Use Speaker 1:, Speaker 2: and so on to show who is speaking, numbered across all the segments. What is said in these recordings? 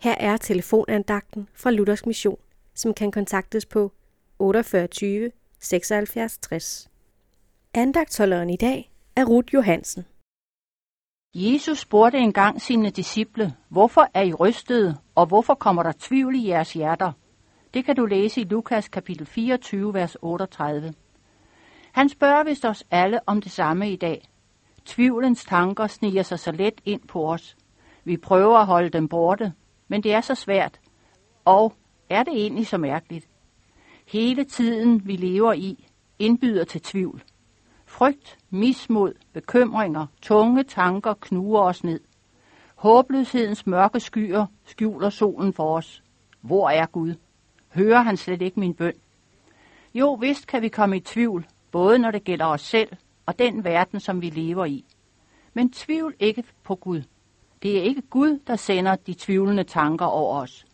Speaker 1: Her er telefonandagten fra Luthers Mission, som kan kontaktes på 48 76 60. Andagtholderen i dag er Ruth Johansen.
Speaker 2: Jesus spurgte engang sine disciple, hvorfor er I rystede, og hvorfor kommer der tvivl i jeres hjerter? Det kan du læse i Lukas kapitel 24, vers 38. Han spørger vist os alle om det samme i dag. Tvivlens tanker sniger sig så let ind på os. Vi prøver at holde dem borte, men det er så svært. Og er det egentlig så mærkeligt? Hele tiden, vi lever i, indbyder til tvivl. Frygt, mismod, bekymringer, tunge tanker knuger os ned. Håbløshedens mørke skyer skjuler solen for os. Hvor er Gud? Hører han slet ikke min bøn? Jo, vist kan vi komme i tvivl, både når det gælder os selv og den verden, som vi lever i. Men tvivl ikke på Gud. Det er ikke Gud, der sender de tvivlende tanker over os.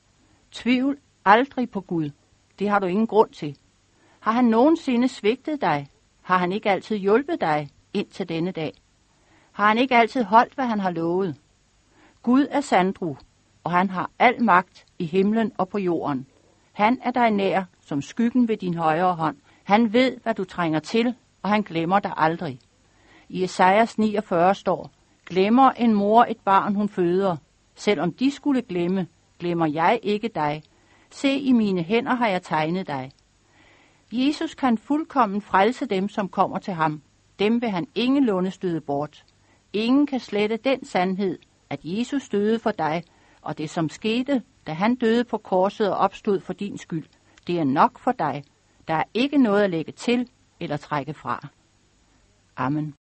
Speaker 2: Tvivl aldrig på Gud. Det har du ingen grund til. Har han nogensinde svigtet dig? Har han ikke altid hjulpet dig ind til denne dag? Har han ikke altid holdt, hvad han har lovet? Gud er sandru, og han har al magt i himlen og på jorden. Han er dig nær, som skyggen ved din højre hånd. Han ved, hvad du trænger til, og han glemmer dig aldrig. I Esajas 49 står, Glemmer en mor et barn, hun føder. Selvom de skulle glemme, glemmer jeg ikke dig. Se, i mine hænder har jeg tegnet dig. Jesus kan fuldkommen frelse dem, som kommer til ham. Dem vil han ingenlunde støde bort. Ingen kan slette den sandhed, at Jesus døde for dig, og det som skete, da han døde på korset og opstod for din skyld, det er nok for dig. Der er ikke noget at lægge til eller trække fra. Amen.